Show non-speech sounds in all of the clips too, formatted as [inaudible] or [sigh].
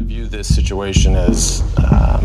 I view this situation as um.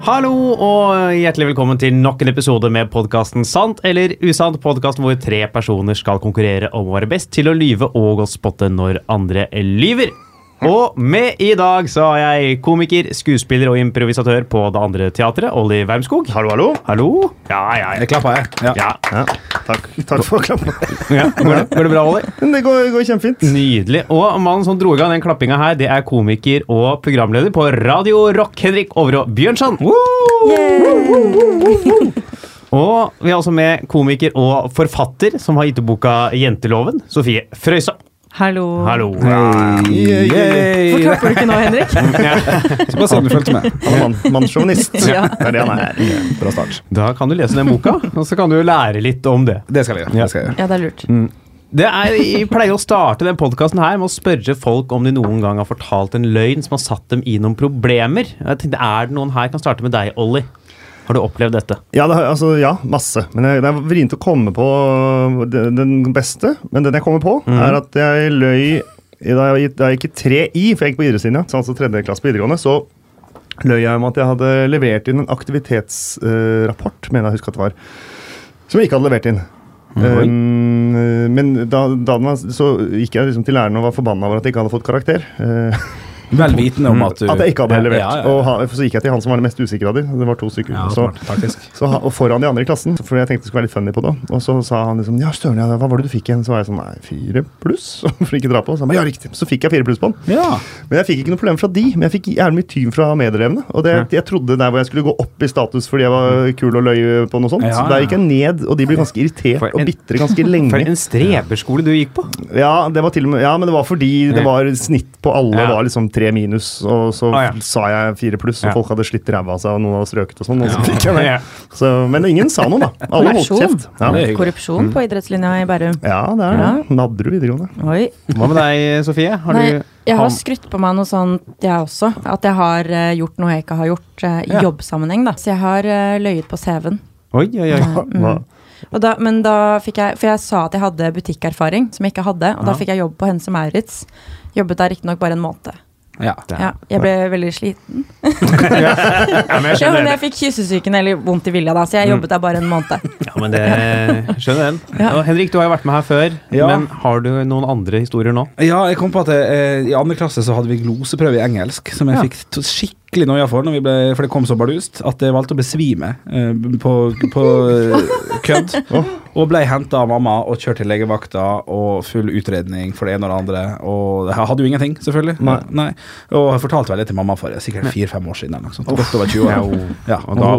Hallo og hjertelig velkommen til nok en episode med podkasten Sant eller usant. Podkasten hvor tre personer skal konkurrere om å være best til å lyve og å spotte når andre lyver. Og med i dag så har jeg komiker, skuespiller og improvisatør på det andre teatret, Olli Wermskog. Hallo, hallo. Hallo? Ja, ja, ja. Jeg klappa, jeg. Ja. ja. Ja, takk, takk for klappa. [laughs] ja. Går, det, går det bra, Olli? [laughs] Det går, går kjempefint. Nydelig. Og mannen som dro i gang den klappinga her, det er komiker og programleder på Radio Rock, Henrik Overå Bjørnson. Og vi har også med komiker og forfatter som har gitt ut boka Jenteloven, Sofie Frøysa. Hallo. Hallo. Hvorfor klapper du ikke nå, Henrik? [laughs] Så bare om du fulgte med. Han er mann, mannssjåvinist. Ja. Det er det han er. Bra start. Da kan du lese den boka, og så kan du lære litt om det. Det skal jeg gjøre. Det skal jeg gjøre. Ja, det er lurt. Det er, Jeg pleier å starte den podkasten her med å spørre folk om de noen gang har fortalt en løgn som har satt dem i noen problemer. Jeg tenkte, Er det noen her? Jeg kan starte med deg, Olli. Har du opplevd dette? Ja, det, altså, ja, masse. Men jeg, det er vrient å komme på den, den beste. Men den jeg kommer på, er at jeg løy da jeg, da jeg gikk i 3I, for jeg gikk på idrettslinja, så altså tredje klasse på videregående, så løy jeg om at jeg hadde levert inn en aktivitetsrapport, mener jeg å huske at det var, som jeg ikke hadde levert inn. Um, men da, da var, så gikk jeg liksom til læreren og var forbanna over at jeg ikke hadde fått karakter. Uh, [laughs] Vel vitende om at du At jeg ikke hadde levert. Ja, ja, ja. Og så gikk jeg til han som var det mest usikre av de. Det var to stykker. Så, så, han- og foran de andre i klassen, for jeg tenkte det skulle være litt funny på det. Og så sa han liksom Ja, Støren, ja, hva var det du fikk igjen? Så var jeg sånn Nei, fire pluss. [laughs] For ikke dra på. Så ja, riktig. Så fikk jeg fire pluss på den. Men jeg fikk ikke noe problem fra de. Men jeg fikk jævlig mye tyn fra medelevene. Og det, jeg trodde der hvor jeg skulle gå opp i status fordi jeg var kul og løy på noe sånt. Så der gikk jeg ned, og de ble ganske irritert en- og bitre ganske [laughs] lenge. For en streberskole du gikk på. Ja, det var til og med, ja, men det var fordi det var snitt på alle var liksom tre minus, og så Ah, ja. sa jeg fire pluss, og Ja. folk hadde slitt ræva av seg, og noen hadde strøket og sånn. Og så Ja. fikk jeg det. Så, men ingen sa noe, da. Alle holdt kjeft. Ja. Korrupsjon på idrettslinja i Bærum. ja det er det. Nadderud videregående. Oi. Hva med deg, Sofie? Har Nei, du jeg har skrytt på meg noe sånt, jeg også. At jeg har eh, gjort noe jeg ikke har gjort uh, i Ja. jobbsammenheng. da. Så jeg har uh, løyet på CV-en. Oi, oi, oi. Mm. Og da, men da fikk jeg, For jeg sa at jeg hadde butikkerfaring, som jeg ikke hadde. Og da fikk jeg jobb på Hense Maurits. Jobbet der riktignok bare en måned. Ja. Ja, jeg ble veldig sliten. [laughs] Ja, men jeg Ja, men jeg fikk kyssesyken eller vondt i vilja, da, så jeg jobbet der bare en måned. [laughs] Ja, men det skjønner den. Ja. Og Henrik, du har jo vært med her før, Ja. men har du noen andre historier nå? ja, jeg kom på at eh, i andre klasse så hadde vi gloseprøve i engelsk, som jeg Ja. fikk to- skikkelig noia for, når vi ble, for det kom så bardust, at jeg valgte å besvime eh, på, på kødd. kødd. Og ble henta av mamma og kjørt til legevakta og full utredning for det ene og det andre. Og jeg hadde jo ingenting, selvfølgelig. Nei. Og jeg fortalte vel det til mamma for sikkert fire-fem år siden. Eller noe sånt. Godt over 20 år. Ja, Og da,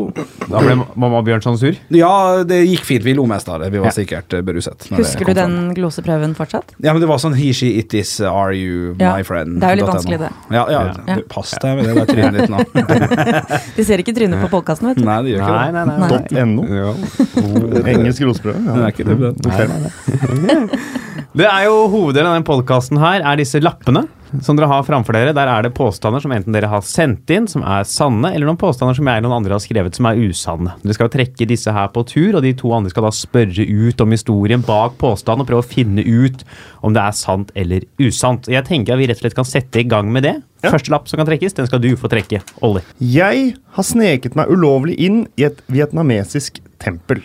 da ble mamma Bjørnson sur? Ja, det gikk fint. Vi lo mest av det. Vi var Ja. sikkert eh, beruset. Husker du den gloseprøven fortsatt? Ja, men det var sånn he, she, it is, are you, Ja, my friend. det er jo litt vanskelig, det. Ja, ja, Ja. du, Pass deg med det der trynet ditt nå. [laughs] De ser ikke trynet på podkasten, vet du. Nei, det gjør ikke det. nei, nei. Dot .no. Ja. Engelsk roseprøve. Det er ikke det. det. [laughs] Det er jo Hoveddelen av den podkasten her er disse lappene som dere har framfor dere. Der er det påstander som enten dere har sendt inn, som er sanne, eller noen påstander som jeg eller noen andre har skrevet som er usanne. Dere skal trekke disse her på tur, og de to andre skal da spørre ut om historien bak påstanden og prøve å finne ut om det er sant eller usant. Jeg tenker at vi rett og slett kan sette i gang med det. Ja. Første lapp som kan trekkes, den skal du få trekke. Olli. Jeg har sneket meg ulovlig inn i et vietnamesisk tempel.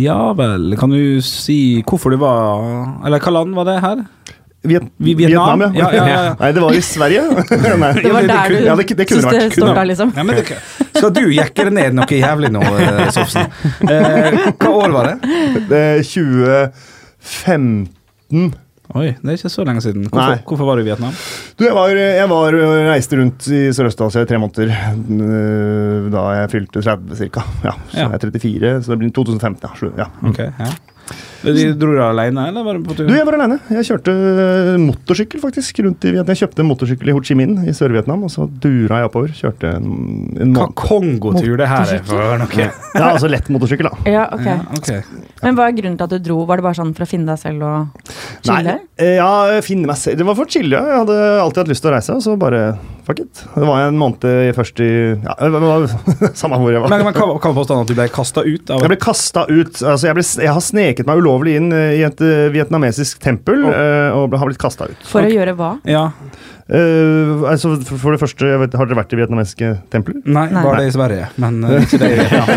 Ja vel. Kan du si hvorfor du var Eller hva land var det her? Viet Vietnam? Vietnam? ja. Ja, ja, ja, ja. [laughs] Nei, det var i Sverige. [laughs] Nei. Det var der du ja, det, det kunne syns det vært. står der, liksom. Det, skal du jekke det ned noe jævlig nå, eh, Sofsen? Eh, hva år var det? Det er 2015. Oi, det er ikke så lenge siden. Hvorfor, hvorfor var du i Vietnam? Du, jeg, var, jeg var, reiste rundt i Sørøst-Asia i tre måneder øh, da jeg fylte 30 ca. Ja, så Ja. jeg er 34, så det blir 2015. Ja. ja. Ok, ja. De Dro du alene, eller var du på tur? Du, jeg var alene. Jeg kjørte motorsykkel faktisk rundt i Vietnam. Jeg kjøpte en motorsykkel i Ho Chi Minh i Sør-Vietnam, og så dura jeg oppover. Kjørte en, en Hva. Kongotur det her er for noe? Ja, altså lett motorsykkel, da. Ja, ok. Ja, ok. Men hva er grunnen til at du dro? Var det bare sånn for å finne deg selv og chille? Nei, eh, ja, finne meg selv. Det var for å chille. Jeg hadde alltid hatt lyst til å reise, og så bare fuck it. Det var en måned i- først i Ja, det var [laughs] samme hvor jeg var. Men, men hva var påstanden at du ble kasta ut? av Jeg ble kasta ut. altså jeg, ble, jeg har sneket meg ulovlig inn eh, i et eh, vietnamesisk tempel eh, og har blitt kasta ut. For å gjøre hva? Ja. Uh, altså, for det første, jeg vet, Har dere vært i vietnamesiske templer? Nei, Nei. bare det i Sverige. Men uh, [laughs] ikke det i Vietnam.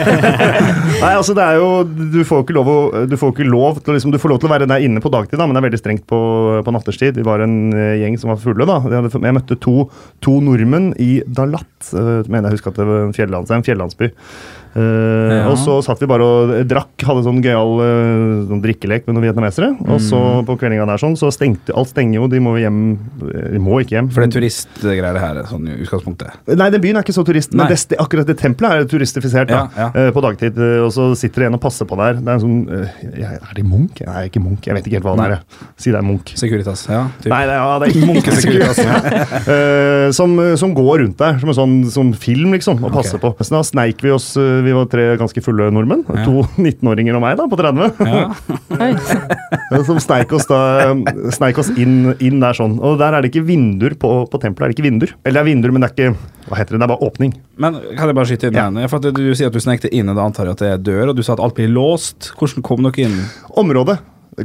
[laughs] Nei, altså det er jo Du får ikke lov, å, du får ikke lov til liksom, Du får lov til å være der inne på dagtid, da, men det er veldig strengt på, på natterstid. Vi var en eh, gjeng som var fulle. da Jeg, hadde, jeg møtte to, to nordmenn i Dalat. Uh, mener jeg husker at det var en, fjellands, en fjellandsby. Eh, Ja. Og så satt vi bare og drakk, hadde sånn gøyal eh, sånn drikkelek med noen vietnamesere. Og så Mm. på kveldinga der sånn, så stengte alt stenger jo. De må hjem De må ikke hjem. For det er turistgreier, det her, sånn i utgangspunktet. Nei, den byen er ikke så turist, men Nei. det, ste- akkurat det tempelet er turistifisert da, Ja, ja. eh, på dagtid. eh, Og så sitter det en og passer på der. Det er en sånn eh, Er det Munch? Nei, ikke Munch. Jeg vet ikke helt hva det er. Si det er Munch. Securitas. Ja, typ. Nei, det er, ja, det er ikke Munch Securitas. [laughs] Eh, som, som går rundt der som en sånn som film, liksom, og passer okay. på. Så da sneik vi oss eh, Vi var tre ganske fulle nordmenn. Ja. To [laughs] 19-åringer og meg, da, på 30. Ja. [laughs] Som sneik oss, da, sneik oss inn, inn der sånn. Og der er det ikke vinduer på, på tempelet. er det ikke vinduer. Eller det er vinduer, men det er ikke Hva heter det? Det er bare åpning. Men kan jeg bare skyte inn Ja. igjen? For at du, du sier at du snek deg inn, og da antar jeg at det er dør, og du sa at alt blir låst. Hvordan kom dere inn? Området.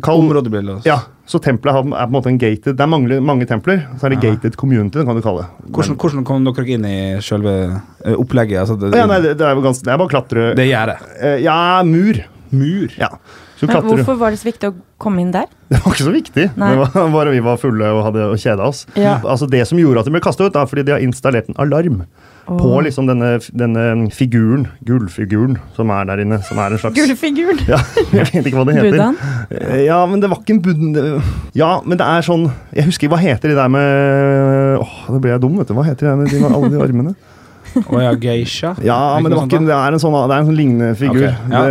Kall, låst. Ja, så tempelet er på en måte en gated Det er mange, mange templer, så er det Ja. gated community, kan du kalle det. Hvordan, hvordan kom dere inn i selve eh, opplegget? Altså, det, ja, nei, det, det er jo ganske Det er bare klatre det er gjerdet. Eh, Ja, mur. Mur. Ja. Så Men klatrer hvorfor var det så viktig å komme inn der? Det var ikke så viktig. Nei. Det var [laughs] bare vi var fulle og hadde kjeda oss. Ja. Altså Det som gjorde at de ble kasta ut, er fordi de har installert en alarm på liksom denne, denne figuren, gullfiguren, som er der inne. Som er en slags Gullfiguren! Ja, [laughs] jeg vet ikke hva det heter. Buddhaen? Ja, men det var ikke en buddha Ja, men det er sånn Jeg husker ikke hva heter de der med Åh, nå ble jeg dum, vet du. Hva heter de der med de alle de armene? [laughs] Og ja, geisha. Ja, men det, var ikke, det er en sånn, det er en sånn lignende figur. Okay, ja.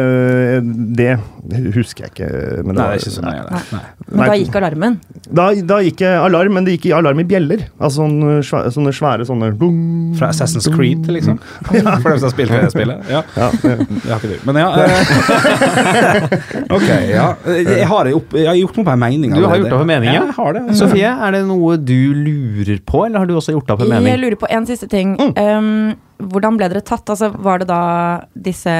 det, det husker jeg ikke. Men Nei, det er ikke så nøye. det. Nei. Men da gikk alarmen. Da, da gikk alarm, men det gikk alarm i bjeller. Altså sånne svære sånne, svære, sånne dung, Fra Assassin's Creed, liksom? [laughs] For dem som har spilt det spillet? Ja. Ja, det- Det har ikke du. Men ja eh, [laughs] Ok, ja. Jeg har, opp, jeg har gjort meg opp en mening. Du har gjort opp en mening, ja? ja? Jeg har det. Sofie, er det noe du lurer på, eller har du også gjort opp en Jeg lurer på en siste ting. Mm. Um, hvordan ble dere tatt? Altså, var det da disse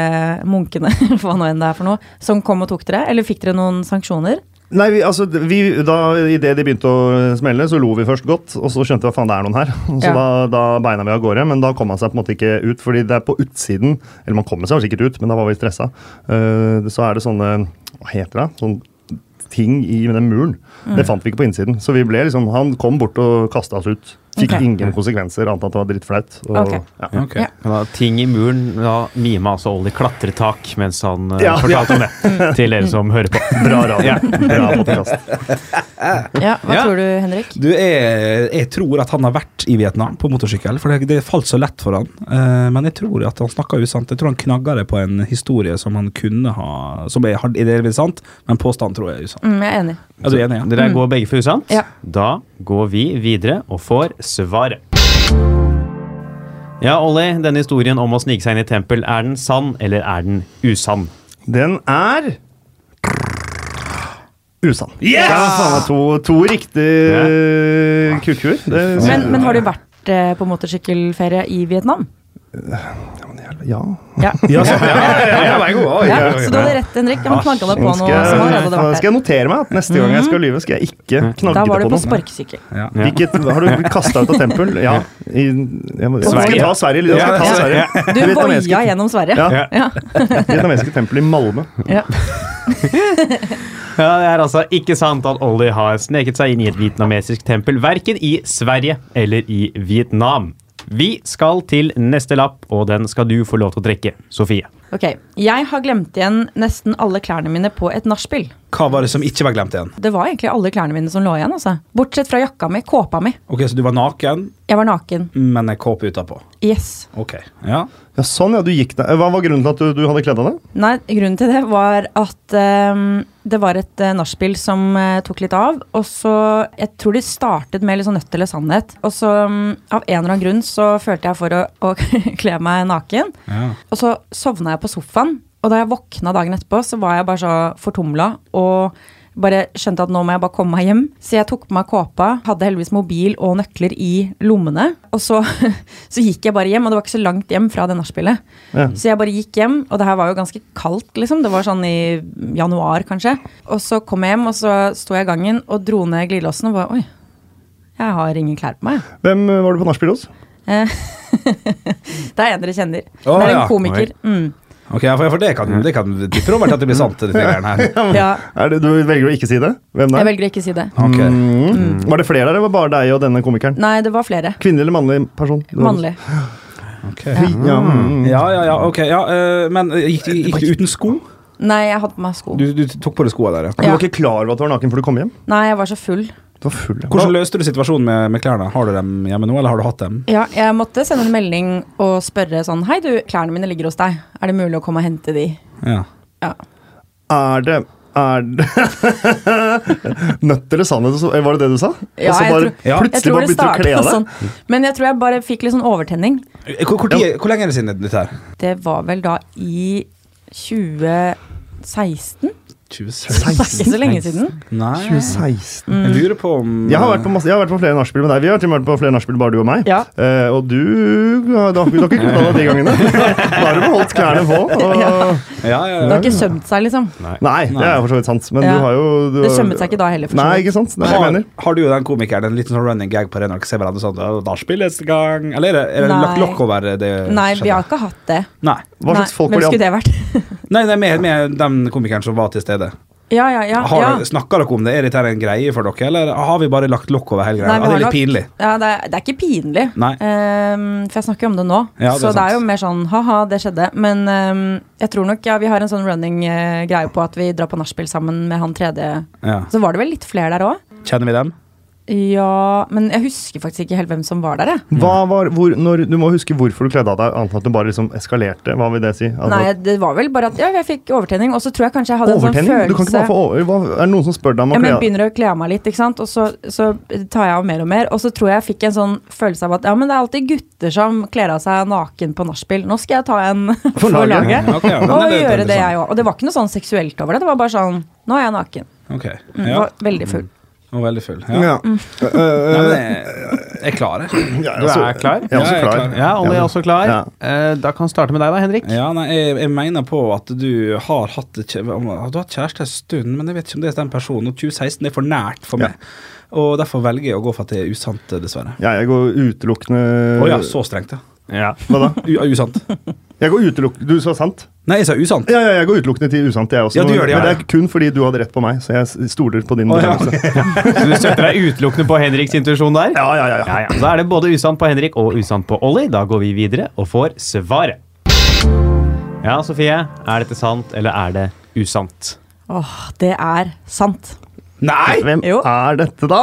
munkene [laughs] hva nå enn det er for noe, som kom og tok dere? Eller fikk dere noen sanksjoner? Nei, vi, altså, vi, da, Idet de begynte å smelle, så lo vi først godt. Og så skjønte vi at faen det er noen her. [laughs] Så Ja. da, da beina vi av gårde. Men da kom man seg på en måte ikke ut, fordi det er på utsiden Eller man kommer seg sikkert ut, men da var vi stressa. Uh, så er det sånne Hva heter det? Sånn ting i den muren. Mm. Det fant vi ikke på innsiden. Så vi ble liksom Han kom bort og kasta oss ut. Fikk okay. ingen konsekvenser, annet enn at det var drittflaut. Og- Ok. Ja. Okay. Ja. Ting i muren, da mima altså Olli klatretak mens han uh, Ja, fortalte om det. [laughs] Til dere som hører på. Bra radio. Bra podcast. [laughs] Ja, Hva Ja. tror du, Henrik? Du, jeg, jeg tror at han har vært i Vietnam på motorsykkel, for det, det falt så lett for han. Uh, men jeg tror at han snakka usant. Jeg tror han knagga det på en historie som han kunne ha Som er delvis sant, men påstanden tror jeg er usant. Mm, jeg er enig. Er du enig? Ja? Dere går begge for usant? Ja. Da går vi videre og får svaret. Ja, Olli, denne historien om å snike seg inn i tempel, er den sann eller er den usann? Den er usann. Ja, faen meg to, to riktige ja. kukuer. Men, men har du vært eh, på motorsykkelferie i Vietnam? Ja. Ja. [laughs] Ja, så, ja, ja, ja, så du hadde rett, Henrik. Han knagga deg på noe som allerede skal jeg notere meg at neste gang jeg skal lyve, skal jeg ikke knagge Da var du på på sparkesykkel. Har du blitt kasta ut av tempel? [laughs] Ja. I, jeg må, skal Sverige. ta Sverige? Jeg Skal ta. Sverige? Du voia gjennom Sverige. Ja. [laughs] Vietnamesiske tempel i Malmö. Ja. Ja, Det er altså ikke sant at Olli har sneket seg inn i et vietnamesisk tempel, verken i Sverige eller i Vietnam. Vi skal til neste lapp, og den skal du få lov til å trekke, Sofie. Ok, Jeg har glemt igjen nesten alle klærne mine på et nachspiel. Hva var det som ikke var glemt igjen? Det var egentlig alle klærne mine som lå igjen. altså. Bortsett fra jakka mi, kåpa mi. Ok, Så du var naken, Jeg var naken. men ei kåpe utapå? Yes. Ok. Ja. Ja, sånn, ja. Du gikk der. Hva var grunnen til at du, du hadde kledd av deg? Nei, grunnen til det var at um, det var et uh, nachspiel som uh, tok litt av. Og så Jeg tror det startet med litt sånn nødt eller sannhet. Og så um, av en eller annen grunn så følte jeg for å, å [laughs] kle meg naken. ja. Og så sovna jeg på sofaen. Og da jeg våkna dagen etterpå, så var jeg bare så fortumla og Bare skjønte at nå må jeg bare komme meg hjem. Så jeg tok på meg kåpa, hadde heldigvis mobil og nøkler i lommene. Og så, [laughs] så gikk jeg bare hjem, og det var ikke så langt hjem fra det nachspielet. Ja. Så jeg bare gikk hjem, og det her var jo ganske kaldt, liksom. Det var sånn i januar, kanskje. Og så kom jeg hjem, og så sto jeg i gangen og dro ned glidelåsen og bare Oi, jeg har ingen klær på meg. Hvem eh, var du på nachspiel hos? Eh, [laughs] det er en dere kjenner. Oh, det er en ja. komiker. Mm. Ok, for, for det kan, det kan tipper til at det blir sant, dette her. [laughs] Ja, Er det, du velger å ikke si det? Hvem det jeg er? velger å ikke si det. Okay. Mm. Var det flere der, eller var det bare deg og denne komikeren? Nei, det var flere. Kvinnelig eller mannlig person? Mannlig. Okay. Ja, mm. Ja, ja, ja, ok. Ja, eh, men eh, gikk, gikk du uten sko? Nei, jeg hadde på meg sko. Du, du tok på deg skoa der, ja. Du var ikke klar over at du var naken før du kom hjem? Nei, jeg var så full. Du var full. Hvordan løste du situasjonen med, med klærne? Har du dem hjemme nå, eller har du hatt dem? Ja, jeg måtte sende en melding og spørre sånn Hei, du, klærne mine ligger hos deg. Er det mulig å komme og hente de? Ja. Ja. Er det er det [laughs] Nødt eller sannhet? Var det det du sa? Ja, jeg bare, tror- Ja. Jeg Plutselig tror bare det begynte du å kle starta deg? sånn. Men jeg tror jeg bare fikk litt sånn overtenning. Hvor, hvor, tid, hvor lenge er det siden dette her? Det var vel da i 2016? 2016? Det er ikke så lenge siden. Nei. 2016. Mm. Jeg lurer på om Jeg har vært på, masse, jeg har vært på flere nachspiel med deg. Vi har til og med vært på flere nachspiel, bare du og meg. Ja. Eh, og du ja, da, Du har ikke kutta deg de gangene. Da har du beholdt klærne på. Og, Ja. Ja, ja, Det ja. har ikke sømt seg, liksom. Nei, det er for så vidt sant. Men Ja. du har jo du Det har- sømmet seg ikke da heller. for så Nei, vidt. ikke sant? Det er det jeg Har, mener. har du og den komikeren en liten sånn running gag på det når dere ser hverandre sånn «Å, Da spilles gang Eller er det, er det Nei. lagt lokk over det? Nei, vi har ikke hatt det. Nei. Hva slags Nei, folk Hvem var skulle de? det vært? Nei, det er med, med den komikeren som var til stede. Ja, ja, ja. Har, ja. Snakker dere om det? Er dette en greie for dere, eller har vi bare lagt lokk over hele greia? Nei, det er litt pinlig. Ja, det er, det er ikke pinlig. Ehm, for jeg snakker jo om det nå. Ja, det så så det er jo mer sånn ha-ha, det skjedde. Men um, jeg tror nok ja, vi har en sånn running eh, greie på at vi drar på nachspiel sammen med han tredje. Så var det vel litt flere der òg? Kjenner vi dem? Ja, men jeg husker faktisk ikke helt hvem som var der, jeg. Hva var, hvor, når, du må huske hvorfor du kledde av deg, annet enn at du bare liksom eskalerte. Hva vil det si? Altså, Nei, det var vel bare at ja, jeg fikk overtenning, og så tror jeg kanskje jeg hadde en sånn overtenning? følelse Du kan ikke bare få over, hva, Er det noen som spør deg om å ja, kle men Jeg begynner å kle av meg litt, ikke sant? og så, så tar jeg av mer og mer. Og så tror jeg jeg fikk en sånn følelse av at ja, men det er alltid gutter som kler av seg naken på nachspiel. Nå skal jeg ta en [laughs] for laget. Ja, okay, ja, og det gjøre det, jeg òg. Og det var ikke noe sånn seksuelt over det. Det var bare sånn Nå er jeg naken. Ok. Mm, Ja. Var veldig full. Og veldig full. Ja. Ja. Mm. Eh, Nei, men eh, jeg, jeg klarer. [clears throat] ja, Du altså, er klar? Jeg er også Ja, jeg er klar. klar. Ja, Olli er også klar. Ja. Eh, da kan vi starte med deg, da, Henrik. Ja, nei, jeg, jeg mener på at du har hatt, du har hatt kjæreste en stund, men jeg vet ikke om det er den personen. Og 2016 er for nært for meg. Og derfor velger jeg å gå for at det er usant, dessverre. Ja, jeg går utelukkende Å ja, så strengt, ja. Ja. Hva da? U usant. [laughs] Jeg går utelukkende Du sa sant? Nei, jeg sa usant. Ja, ja, jeg går utelukkende til usant, jeg også. Ja, du gjør det, ja, Men det er kun fordi du hadde rett på meg, så jeg stoler på din oh, ja. [laughs] Så du støtter deg utelukkende på Henriks intuisjon der? Ja, ja, ja. ja. Ja. Da er det både usant på Henrik og usant på Olli. Da går vi videre og får svaret. Ja, Sofie. Er dette sant, eller er det usant? Åh, det er sant. Nei! Hvem Jo. er dette, da?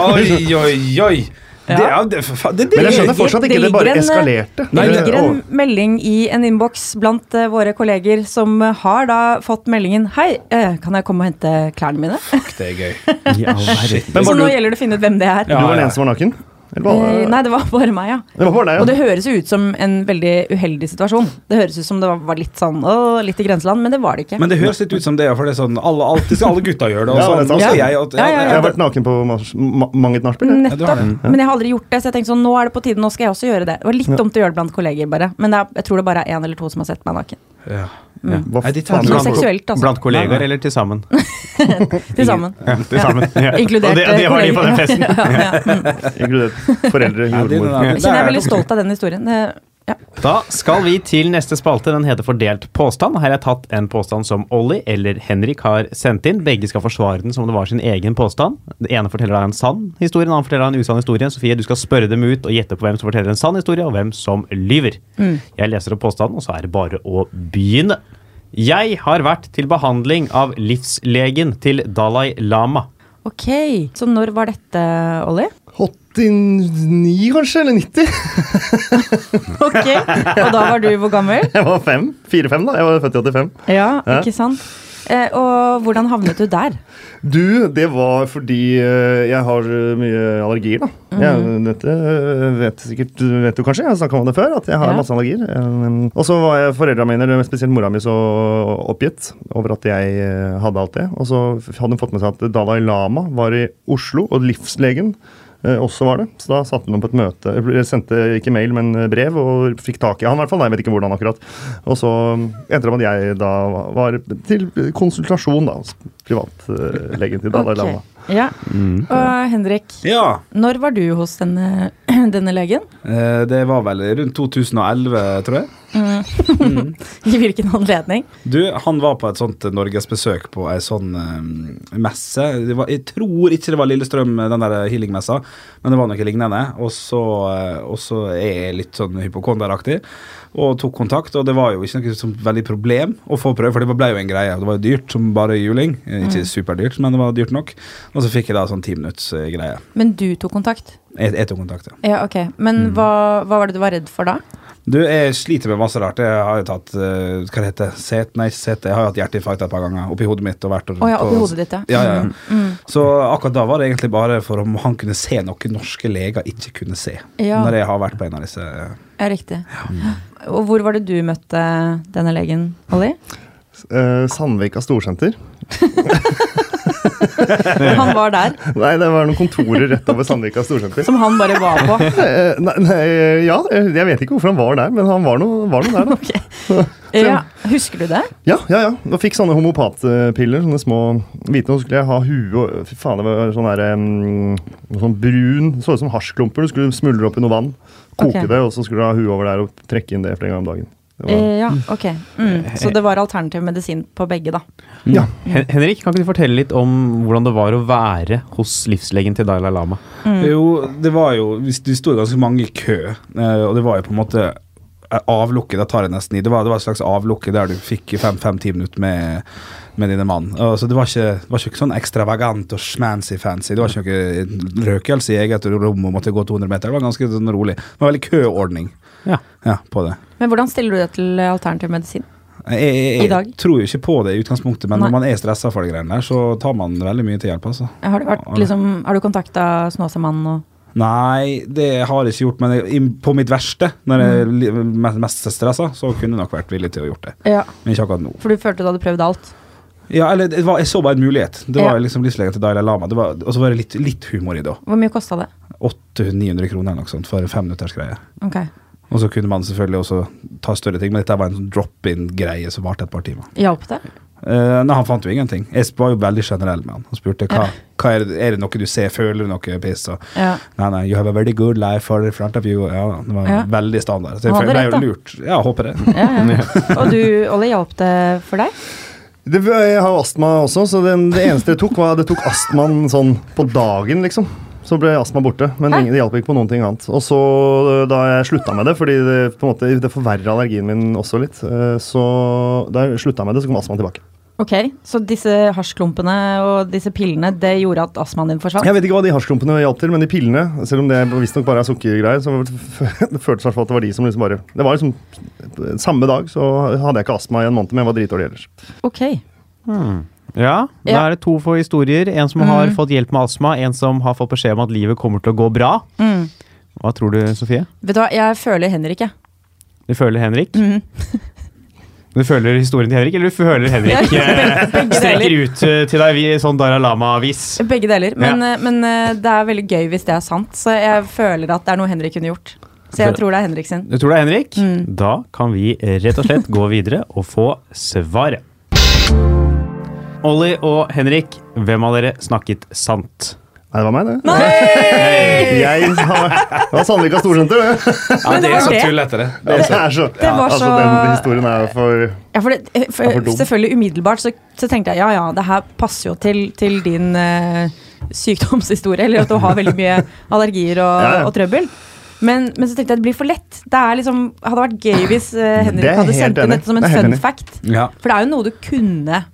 Oi, oi, oi. Det, Ja. er- det, for det, det, Men jeg skjønner fortsatt ikke, det det bare en, eskalerte. Det ligger en melding i en innboks blant uh, våre kolleger som eh, har da fått meldingen Hei, uh, kan jeg komme og hente klærne mine? Fuck, det er gøy. [laughs] ja, Så nå gjelder det å finne ut hvem det er. du var den ja. eneste som var naken? Eller var Eh, nei, det var bare meg, ja. Det var bare deg, Og det høres jo ut som en veldig uheldig situasjon. Det høres ut som det var, litt sånn å, litt i grenseland, men det var det ikke. Men det høres litt ut som det, for det er sånn alle, alltid skal alle gutta gjøre det. Og Ja, sånn, det Ja. jeg, og, Ja, ja, Jeg har vært naken på ma mange et nachspiel. jeg. Nettopp. Men jeg har aldri gjort det, så jeg tenkte sånn, nå er det på tide, nå skal jeg også gjøre det. Det var litt dumt å gjøre det blant kolleger, bare. Men det er, jeg tror det bare er én eller to som har sett meg naken. Ja. Hva Nei, faen? Blant- seksuelt, altså. Blant kollegaer Nei, nei. eller til sammen? [laughs] Til sammen. [laughs] Ja, til sammen. [laughs] Ja. Inkludert Og det, det var de på den festen. ja, ja. mm. Inkludert foreldre, Ja, jordmor. Jeg kjenner jeg er veldig stolt av den historien. Det, ja. Da skal vi til neste spalte. Den heter Fordelt påstand. Her har jeg tatt en påstand som Olli eller Henrik har sendt inn. Begge skal forsvare den som det var sin egen påstand. Det ene forteller deg en sann historie, den andre forteller deg en usann historie. Sofie, du skal spørre dem ut og gjette på hvem som forteller en sann historie, og hvem som lyver. Jeg leser opp påstanden, og så er det bare å begynne. Jeg har vært til behandling av livslegen til Dalai Lama. Ok, så når var dette, Olli? 89, kanskje? Eller 90? [laughs] Ok, Og da var du hvor gammel? Jeg var fem. Fire-fem, da. Jeg var født i 85. Ja, Ja. ikke sant? Eh, og hvordan havnet du der? Du, det var fordi eh, jeg har eh, mye allergier, da. Jeg, dette eh, vet sikkert vet du kanskje, jeg har snakka om det før, at jeg har Ja. masse allergier. Eh, Og så var jeg foreldra mine, eller spesielt mora mi, så oppgitt over at jeg hadde alt det. Og så hadde hun fått med seg at Dalai Lama var i Oslo, og livslegen også var det. Så da satte han opp et møte. Jeg sendte ikke mail, men brev, og fikk tak i han i hvert fall. Jeg vet ikke hvordan akkurat. Og så endte det med at jeg da var til konsultasjon da, hos privatlegen til Dalai Ok. Okay. Ja. Og Henrik, Ja. når var du hos denne, [clears throat] denne legen? Eh, det var vel rundt 2011, tror jeg. [laughs] I hvilken anledning? Du, han var på et sånt norgesbesøk på ei sånn uh, messe. Det var, jeg tror ikke det var Lillestrøm, den der healing-messa, men det var noe lignende. Og så, uh, og så er jeg litt sånn hypokonderaktig, og tok kontakt. Og det var jo ikke noe sånn veldig problem å få prøve, for det ble jo en greie. Det var jo dyrt som bare juling. Ikke Ikke superdyrt, men det var dyrt nok. Og så fikk jeg da sånn ti minutts eh, greie. Men du tok kontakt? Jeg, jeg tok kontakt, ja. Ja, ok. Men Mm. hva, hva var det du var redd for da? Du, jeg sliter med masse rart. Jeg har jo tatt uh, Hva det heter Set, Nei, set. Jeg har jo hatt hjerteinfarkt et par ganger oppi hodet mitt. Og vært og, oh, ja, oppi hodet ditt, ja. Ja, ja, ja. Mm. Så akkurat da var det egentlig bare for om han kunne se noe norske leger ikke kunne se. Ja. Når jeg har vært på en av disse Ja, riktig. Og hvor var det du møtte denne legen, Olli? Eh, Sandvika Storsenter. [laughs] Han var der, [laughs] Nei, det var noen kontorer rett over Sandvika Storsenter. som han bare var på. [laughs] Eh, nei, nei, ja, jeg vet ikke hvorfor han var der, men han var noe, var noe der, da. [laughs] Ok. Ja, husker du det? Ja, ja, ja. Og fikk sånne homopatpiller, sånne små hvite. Og skulle jeg ha hue og Fy faen, det var sånn der um, Sånn brun Så ut som hasjklumper. Du skulle smuldre opp i noe vann, koke okay. det, og så skulle du ha huet over der og trekke inn det flere ganger om dagen. Det var, Eh, ja, ok. Mm. Så det var alternativ medisin på begge, da. ja. Hen Henrik, kan ikke du fortelle litt om hvordan det var å være hos livslegen til Dalai Lama? Jo, det var jo Det sto ganske mange i kø, eh, og det var jo på en måte avlukket avlukke, da tar jeg nesten i. Det var, det var et slags avlukke der du fikk fem-ti minutter med, med dine mann. Altså, det, var ikke, det var ikke sånn ekstravagant og schmancy-fancy. Det var ikke noe røkelse i eget rom og måtte gå 200 meter. Det var ganske sånn rolig. Det var veldig køordning Ja. ja, på det. Men hvordan stiller du deg til alternativ medisin? Jeg, jeg, jeg, tror jo ikke på det i utgangspunktet, men Nei. når man er stressa for de greiene der, så tar man veldig mye til hjelp, altså. Har du, vært, liksom, har du kontakta Snåsamannen og Nei, det har jeg ikke gjort, men jeg, på mitt verste, når jeg er mest, mest stressa, så kunne jeg nok vært villig til å gjort det. Ja, Men ikke akkurat nå. for du følte du hadde prøvd alt? Ja, eller det var, jeg så bare en mulighet. Det var Ja. liksom livslegen til Dalai Lama. Det var- Og så var det litt, litt humor i det òg. Hvor mye kosta det? 800-900 kroner eller noe sånt for en femminutters greie. Ok. Og så kunne man selvfølgelig også ta større ting, men dette var en sånn drop-in-greie som varte et par timer. Hjalp det? Uh, nei, han fant jo ingenting. Esp var jo veldig generell med han. Han spurte hva, hva er, det, er det noe du ser, føler du noe piss? Og, Ja. nei, nei, you have a very good life for in front of you. Ja, det var Ja. veldig standard. Så jeg føler- ble jo lurt. Ja, håper det. Ja, [laughs] ja. Og du, Olli, hjalp det for deg? Det, jeg har astma også, så det, det eneste det tok, var det tok astmaen sånn på dagen, liksom. Så ble astma borte, men ingen, det hjalp ikke på noen ting annet. Og så da jeg slutta med det, fordi det på en måte, det forverra allergien min også litt, eh, så da jeg slutta med det, så kom astmaen tilbake. Ok, Så disse hasjklumpene og disse pillene, det gjorde at astmaen din forsvant? Jeg vet ikke hva de hasjklumpene hjalp til, men de pillene, selv om det visstnok bare er sukkergreier, så [laughs] det føltes det som at det var de som liksom bare Det var liksom Samme dag så hadde jeg ikke astma i en måned, men jeg var dritdårlig ellers. Ok. Ja, da Ja. er det to få historier. En som har fått hjelp med astma, en som har fått beskjed om at livet kommer til å gå bra. Mm. Hva tror du, Sofie? Vet du hva, jeg føler Henrik, jeg. Du føler Henrik? Mm. [laughs] Du føler historien til Henrik, eller du føler Henrik [laughs] eh, strekker ut eh, til deg sånn Dara Lama-vis? Begge deler. Men, ja. men eh, det er veldig gøy hvis det er sant, så jeg føler at det er noe Henrik kunne gjort. Så jeg tror det er Henrik sin. Du tror det er Henrik? Mm. Da kan vi rett og slett gå videre og få svaret. Olli og Henrik, hvem av dere snakket sant? Nei, det var meg, det. Jeg har, det var Sandvika Storsenter, det. Ja, det det er så tull etter det. Det er så, Det var altså, så- Den historien er for Ja, for det, eh, for, er for dum. selvfølgelig umiddelbart så, så tenkte jeg ja ja, det her passer jo til, til din uh, sykdomshistorie, eller at du har veldig mye allergier og, Ja, ja. og trøbbel. Men, men så tenkte jeg at det blir for lett. Det er liksom, hadde vært gøy hvis uh, Henrik hadde sendt inn dette som en Det fun enig. fact. Ja. For det er jo noe du kunne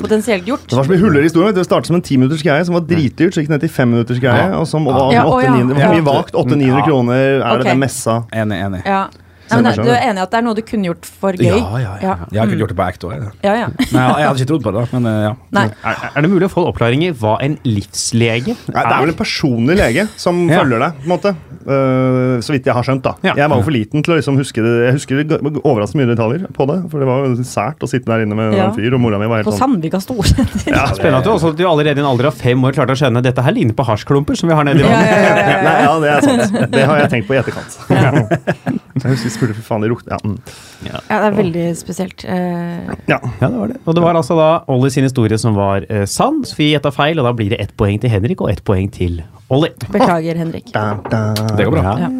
potensielt gjort. Det var så mye huller i historien. Det startet som en timinutters greie som var dritdyrt, så gikk det ned til femminutters greie. Og som var Ja, å, ja. 800-900 Det mye Ja. vagt. 800-900 kroner. Er det den messa? Enig, enig. Ja. Nei, men Du er enig i at det er noe du kunne gjort for gøy? Ja, ja, ja. Ja. Jeg kunne gjort det på ekte òg. Ja, ja. Nei, jeg hadde ikke trodd på det, men eh, ja. Nei. Er, er det mulig å få en oppklaring i hva en livslege Nei, det er vel en personlig lege som Ja. følger deg, på en måte. Uh, så vidt jeg har skjønt, da. Ja. Jeg var jo for liten til å liksom huske det. Jeg husker det overraskende mye detaljer på det. For det var jo sært å sitte der inne med Ja. en fyr, og mora mi var helt På sånn Sandvika Storsenter. ja, [laughs] Spennende at du også at du allerede i en alder av fem år klarte å skjønne dette her ligner på hasjklumper som vi har nede i Ja, vannet. ja, ja, ja, ja. ja, det er sant. Det har jeg tenkt på i etterkant. [laughs] jeg husker jeg spurte, for faen, det lukter ja. mm. ja, det er veldig spesielt. Uh... ja. Ja, det var det. Og det var altså da Olli sin historie som var uh, sann. Sofie gjetta feil, og da blir det ett poeng til Henrik og ett poeng til Olli. beklager, Henrik. Da, da. Det går bra. Ja. Ja.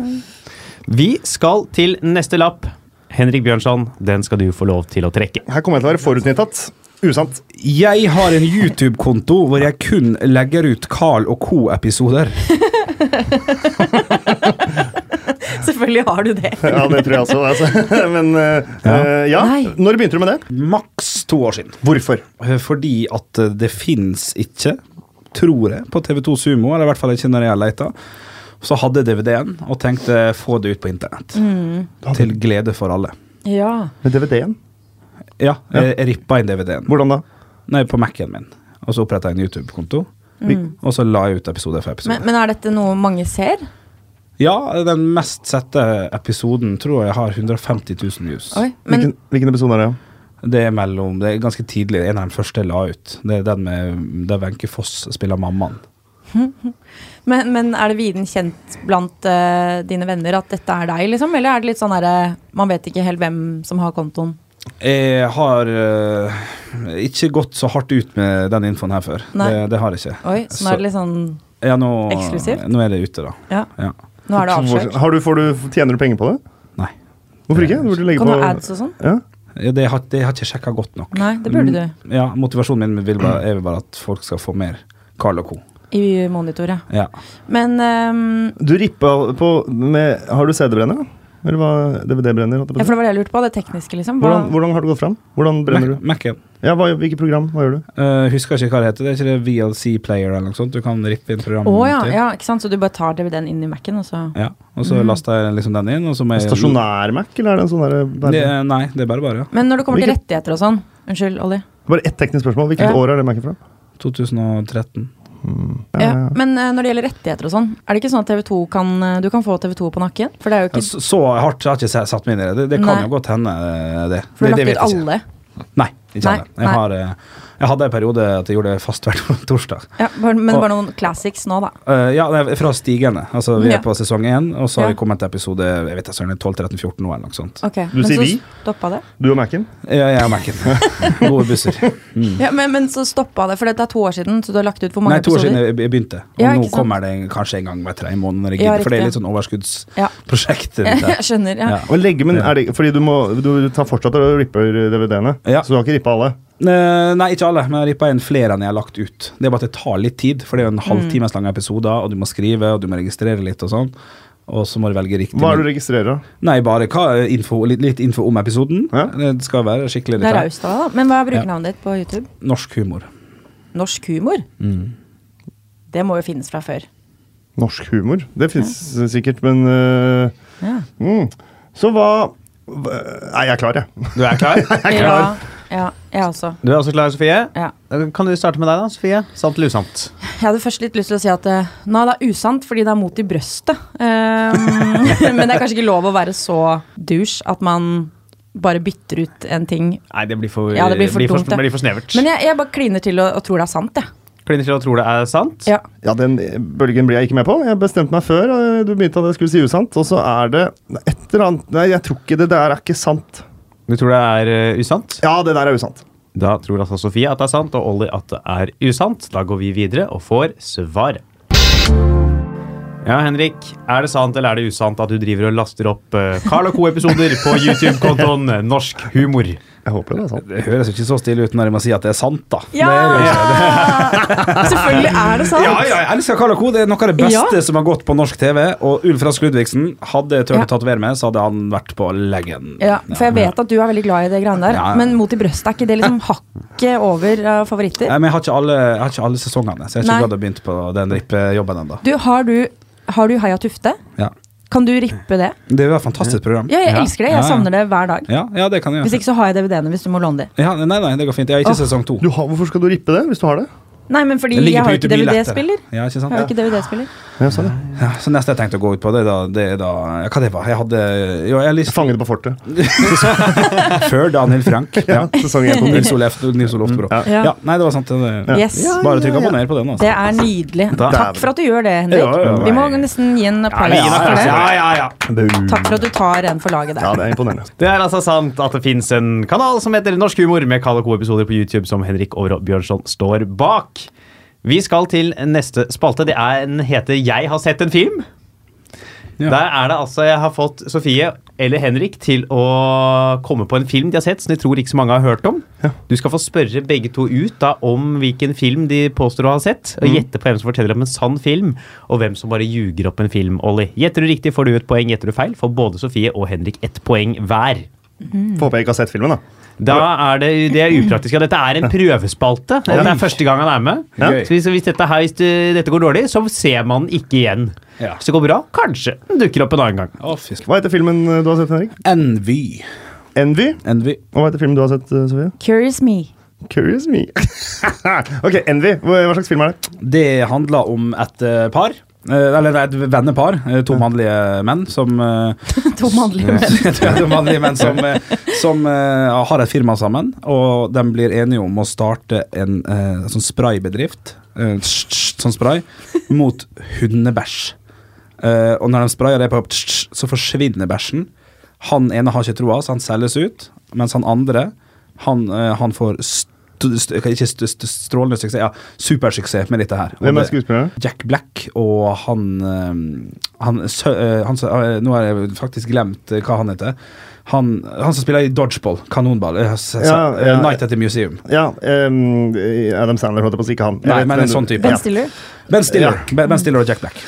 Vi skal til neste lapp. Henrik Bjørnson, den skal du få lov til å trekke. Her kommer jeg til å være forutinntatt. Usant. Jeg har en YouTube-konto hvor jeg kun legger ut Carl og co.-episoder. [laughs] [laughs] Selvfølgelig har du det. [laughs] Ja, det tror jeg også. Altså. [laughs] Men eh, eh, ja, når begynte du med det? Maks to år siden. Hvorfor? Eh, Fordi at det fins ikke, tror jeg, på TV2 Sumo, eller i hvert fall ikke når jeg har leita. Så hadde jeg DVD-en og tenkte få det ut på internett. Til glede for alle. Ja. Med DVD-en? Ja, jeg, jeg rippa inn DVD-en. Hvordan da? Nei, på Mac-en min. Og så oppretta jeg en YouTube-konto. Og så la jeg ut episode for episode. Men, men er dette noe mange ser? Ja, den mest sette episoden tror jeg har 150 000 views. Oi, men Hvilken, hvilken episode er det? Det er mellom, det er ganske tidlig. En av de første jeg la ut. Det er den med der Wenche Foss spiller mammaen. [laughs] Men, men er det viden kjent blant uh, dine venner at dette er deg, liksom? Eller er det litt sånn herre Man vet ikke helt hvem som har kontoen? Jeg har uh, ikke gått så hardt ut med den infoen her før. Det, det har jeg ikke. Oi, så nå er det litt sånn Ja, nå, Eksklusivt? Nå er det ute, da. Ja, Ja. Nå er det avslørt. Har du, får du, tjener du penger på det? Nei. Hvorfor ikke? Du burde legge Kan du ha ads og sånn? ja. Ja, Det har, det har ikke sjekka godt nok. Nei, det burde du. Mm, Ja, Motivasjonen min vil bare, er vel bare at folk skal få mer Carl og co. I monitor, ja. Ja. Men um, Du rippa på med Har du CD-brenner? Eller hva DVD-brenner? Ja, for det var det jeg lurte på. Det tekniske, liksom. Hva, Hvordan, hvordan har du gått fram? Hvordan brenner du? Mac-en. Ja, hva, Hvilket program? Hva gjør du? Uh, husker ikke hva det heter. Det er ikke det VLC Player eller noe sånt? Du kan rippe inn programmet. Oh, ja, ja, ikke sant? Så du bare tar DVD-en inn i Mac-en, og så Ja, Og så Mm. laster jeg liksom den inn, og så må jeg Stasjonær-Mac, eller er det en sånn derre bare, Nei, det er bare bare. ja. Men når det kommer til rettigheter og sånn Unnskyld, Olli. bare ett teknisk spørsmål. Hvilket Ja. år er det Mac-en fra? 2013. Ja, men eh, når det gjelder rettigheter og sånn, er det ikke sånn at TV2 kan eh, du kan få TV2 på nakken? For det er jo ikke Så, så hardt har jeg ikke satt meg inn i det. Det, kan Nei. jo godt hende, eh, det. For du har lagt ut alle. Nei, ikke alle. Jeg, har, jeg hadde en periode at jeg gjorde det fast hver [laughs] torsdag. Ja, men det var noen classics nå, da. Uh, ja, fra stigende. Altså, vi Ja. er på sesong én, og så har Ja. vi kommet til episode jeg vet ikke, 12-13-14 nå, eller noe sånt. Okay. Du men sier så vi? stoppa det? Du og Mac-en? Ja, jeg og Mac-en. [laughs] Gode busser. Mm. Ja, men, men så stoppa det, for dette er to år siden, så du har lagt ut hvor mange episoder? Nei, to år siden episoder? jeg jeg begynte. Og Ja, nå sant? kommer det kanskje en gang hver tredje måned. Når jeg Ja, gidder, for det er litt sånn overskuddsprosjekt. [laughs] Jeg skjønner, ja. Ja. Og legge, men er det, fordi du, må, du tar fortsatt og ripper DVD-ene, Ja. så du har ikke rippa alle? Eh, Nei, ikke alle, men jeg har rippa inn flere enn jeg har lagt ut. Det er bare at det tar litt tid, for det er jo en halvtimes lang episode, og du må skrive, og du må registrere litt og sånn. Og så må du velge riktig. Hva er det du registrerer? Nei, bare hva, info, litt, litt info om episoden. Ja. Det skal være skikkelig Det er raust av deg, da. Men hva er brukernavnet ditt på YouTube? Norsk humor. Norsk humor? Mm. Det må jo finnes fra før. Norsk humor? Det fins sikkert, men uh, Ja. mm. Så hva Nei, jeg er klar, jeg. Du er klar? [laughs] Ja, ja, jeg også. Du er også klar, Sofie? Ja. Kan du starte med deg, da, Sofie? Sant eller usant? Jeg hadde først litt lyst til å si at eh, Nei, det er usant fordi det er mot i brøstet. Um, [laughs] men det er kanskje ikke lov å være så douche at man bare bytter ut en ting. Nei, det blir for, Ja, det blir for dumt, det. blir for snevert. Men jeg, jeg bare kliner til og, og tror det er sant, jeg. Kliner til å tro det er sant? Ja. Ja, Den bølgen blir jeg ikke med på. Jeg bestemte meg før du begynte at jeg skulle si usant, og så er det et eller annet Nei, jeg tror ikke det der er ikke sant. Du tror det er eh, usant? Ja, det der er usant. Da tror altså Sofie at det er sant, og Ollie at det er usant. Da går vi videre og får svar. Ja, Henrik. Er det sant eller er det usant at du driver og laster opp uh, Carl Co-episoder på [laughs] YouTube-kontoen eh, Norsk humor? Jeg håper det er sant. Det høres ikke så stille ut når jeg må si at det er sant, da. Ja! Det er det jo. [laughs] Selvfølgelig er det sant! Ja, ja, jeg elsker Karl Co. Det er noe av det beste Ja. som har gått på norsk TV. Og Ulf Rask Ludvigsen, hadde jeg turt å tatovere meg, så hadde han vært på leggen. Ja, for jeg vet at du er veldig glad i det greiene der. Ja, ja. Men mot i brøstet, er ikke det liksom hakket over uh, favoritter? Nei, men jeg har ikke alle, jeg har ikke alle sesongene, så jeg har Nei. ikke gadd å begynt på den rippejobben ennå. Har du, har du Heia Tufte? Ja. Kan du rippe det? Det var et fantastisk program. Ja, jeg elsker det. Jeg savner det hver dag. Ja, ja, det kan jeg. Hvis ikke så har jeg DVD-ene hvis du må låne de. ja, nei, nei, det går fint. Jeg har ikke Åh. sesong to. Du har, hvorfor skal du rippe det, hvis du har det? Nei, men fordi jeg har jo ikke. DVD-spiller. Ja, ikke sant? Jeg har ikke DVD-spiller. Ja, sånn, ja. Ja, så neste jeg tenkte å gå ut på, det er da, det er da ja, Hva det var? Jeg hadde Jo, jeg lyst Fanget på fortet. [laughs] Før Daniel Frank. [laughs] Ja. Sesong 1 på Nils Olef, Nils Olaf Bro. Ja. Ja. nei, det var sant. Det, Yes. Bare trykk abonner på den. Altså. Det er nydelig. Da- Takk for at du gjør det, Henrik. Ja, ja, ja. Vi må nesten gi en applaus Ja, for det. ja, ja, ja. Takk for at du tar en for laget der. Ja, det er imponerende. Det er altså sant at det fins en kanal som heter Norsk humor, med Kalle Co-episoder på YouTube som Henrik Over Bjørnson står bak. Vi skal til neste spalte. Det er en heter Jeg har sett en film. Ja. Der er det altså Jeg har fått Sofie eller Henrik til å komme på en film de har sett som de tror ikke så mange har hørt om. Du skal få spørre begge to ut da om hvilken film de påstår å ha sett, og gjette på hvem som forteller om en sann film, og hvem som bare ljuger opp en film. Olli. Gjetter du riktig, får du et poeng. Gjetter du feil, får både Sofie og Henrik ett poeng hver. Får håpe jeg ikke har sett filmen, da. Da er det, det er upraktisk. Dette er en prøvespalte. Dette er første gang han er med. Ja. Så hvis, hvis, dette her, hvis dette går dårlig, så ser man ikke igjen. Ja. Hvis det går bra, kanskje den dukker opp en annen gang. Hva heter filmen eh, du har sett, Henrik? Envy. Envy. Envy. Og hva heter filmen du har sett, eh, Sofie? Curious Me. Curious Me. [laughs] ok, Envy. Hva slags film er det? Det handler om et eh, eh, eller et vennepar. eh, to mannlige menn som eh, [laughs] To mannlige menn. [laughs] to mannlige menn som, som har et firma sammen, og de blir enige om å starte en sånn spraybedrift, sånn spray, mot hundebæsj. Og når de sprayer det på, så forsvinner bæsjen. Han ene har ikke troa, så han selges ut, mens han andre, han, han får st ikke st st strålende suksess, ja, supersuksess med dette her. Hvem er skuespilleren? Jack Black og han, eh, han, sø, eh, han eh, Nå har jeg faktisk glemt eh, hva han heter. Han, han som spiller i dodgeball, kanonball. Ja, ja. Night at the Museum. Ja, um, Adam Sandler, holdt jeg på å si. Ikke han. Nei, men en sånn type. Ben Ja. Stiller. Ben Stiller, ben, ben Stiller og Jack Black.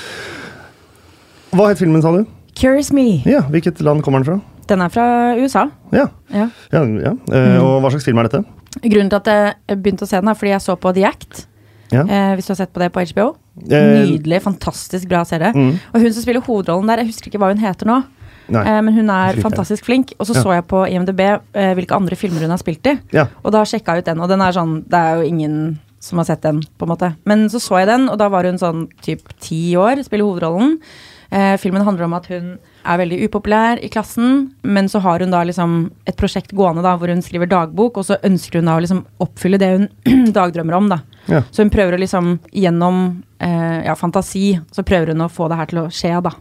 Hva het filmen, sa du? Curious Me. Ja, Hvilket land kommer den fra? Den er fra USA. Ja, Ja. ja, ja. Eh, Og hva slags film er dette? Grunnen til at jeg begynte å se den, er fordi jeg så på The Act. Ja. Eh, hvis du har sett på det på HBO. Eh, Nydelig, fantastisk bra serie. Mm. Og hun som spiller hovedrollen der, jeg husker ikke hva hun heter nå, eh, men hun er fantastisk flink. Og så Ja. så jeg på IMDb eh, hvilke andre filmer hun har spilt i. Ja. Og da sjekka jeg ut den, og den er sånn Det er jo ingen som har sett den, på en måte. Men så så jeg den, og da var hun sånn typ ti år, spiller hovedrollen. Eh, filmen handler om at hun er veldig upopulær i klassen, men så har hun da liksom et prosjekt gående da, hvor hun skriver dagbok, og så ønsker hun da å liksom oppfylle det hun [clears throat] dagdrømmer om. da. Ja. Så hun prøver å liksom gjennom eh, ja, fantasi, så prøver hun å få det her til å skje, da.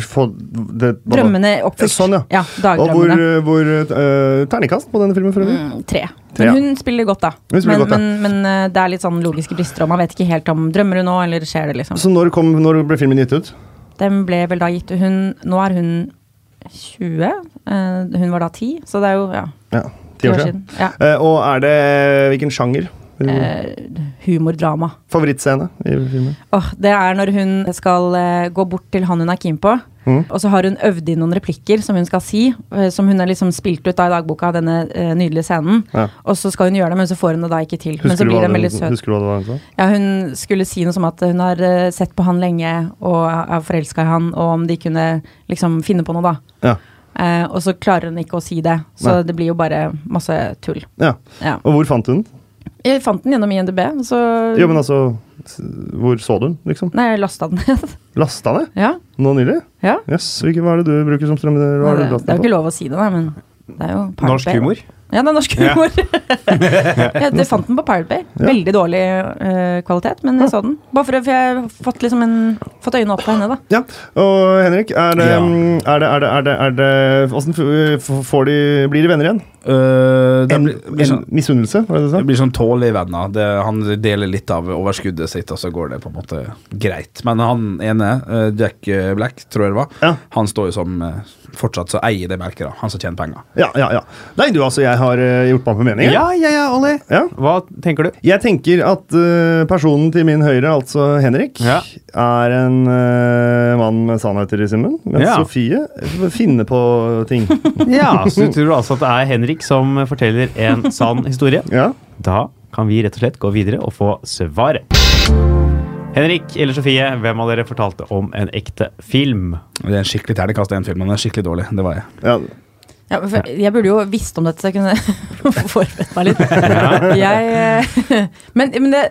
Få det. Drømmene oppfylt. Sånn, ja. ja Og hvor, dagdrømmene. hvor uh, Terningkast på denne filmen, for øvrig? Mm, tre. Men ja. hun spiller godt, da. Spiller men, godt, ja. men, men eh, det er litt sånn logiske brister, og man vet ikke helt om drømmer hun nå, eller skjer det, liksom. Så når, kom, når ble filmen gitt ut? Den ble vel da gitt hun Nå er hun 20. eh, hun var da 10, så det er jo ja, Ja, ti år siden. Ja. Eh, og er det hvilken sjanger? Eh, humordrama. Favorittscene i filmen? Oh, det er når hun skal eh, gå bort til han hun er keen på, Mm. og så har hun øvd inn noen replikker som hun skal si, eh, som hun har liksom spilt ut da i dagboka, denne eh, nydelige scenen. Ja. Og så skal hun gjøre det, men så får hun det da ikke til. men så blir det den veldig søt. husker du hva det var hun sa? Ja, hun skulle si noe som at hun har eh, sett på han lenge og er forelska i han, og om de kunne liksom finne på noe, da. Ja. Eh, og så klarer hun ikke å si det, så Nei. det blir jo bare masse tull. ja. Ja. Og hvor fant hun den? Jeg fant den gjennom INDB, så Jo, men altså Hvor så du den, liksom? Nei, jeg lasta den ned. [laughs] Lasta ned? ja, Nå nylig? ja. Yes. hva er det du bruker som strøm? Det, det er jo ikke lov å si det, da, men det er jo Pirate Norsk Bay. humor. Ja, det er norsk humor. [laughs] jeg jeg fant den på Pirate Bay. Ja. Veldig dårlig uh, kvalitet, men jeg så den. Bare for, for jeg har fått, liksom en, fått øynene opp på henne, da. Ja, og Henrik, er det, Ja. er det, er det, er det, er det Hvordan får de, blir de venner igjen? Det En, blir, blir en sånn, misunnelse, var det det du det blir sånn tålige venner. Det, han deler litt av overskuddet sitt, og så går det på en måte greit. Men han ene, uh, Jack øh, Black, tror jeg det var, Ja. han står jo som uh, fortsatt så eier det merket, da. Han som tjener penger. Ja, ja, ja. Nei, du, altså, jeg har eh, gjort meg opp en mening. Ja, ja, ja, Olli. Ja. Hva tenker du? Jeg tenker at eh, personen til min høyre, altså Henrik, Ja. er en eh, mann med sannheter i simmen. Mens Ja. Sofie finner på ting. [laughs] Ja, Så du tror altså at det er Henrik som forteller en sann [laughs] historie? Ja. Da kan vi rett og slett gå videre og få svaret. Henrik eller Sofie, hvem av dere fortalte om en ekte film? Det er en skikkelig terningkast, film, men Den er skikkelig dårlig. Det var jeg. Ja, Ja, for jeg burde jo visst om dette, så jeg kunne [laughs] forberedt meg litt. [laughs] Jeg, eh, men men det,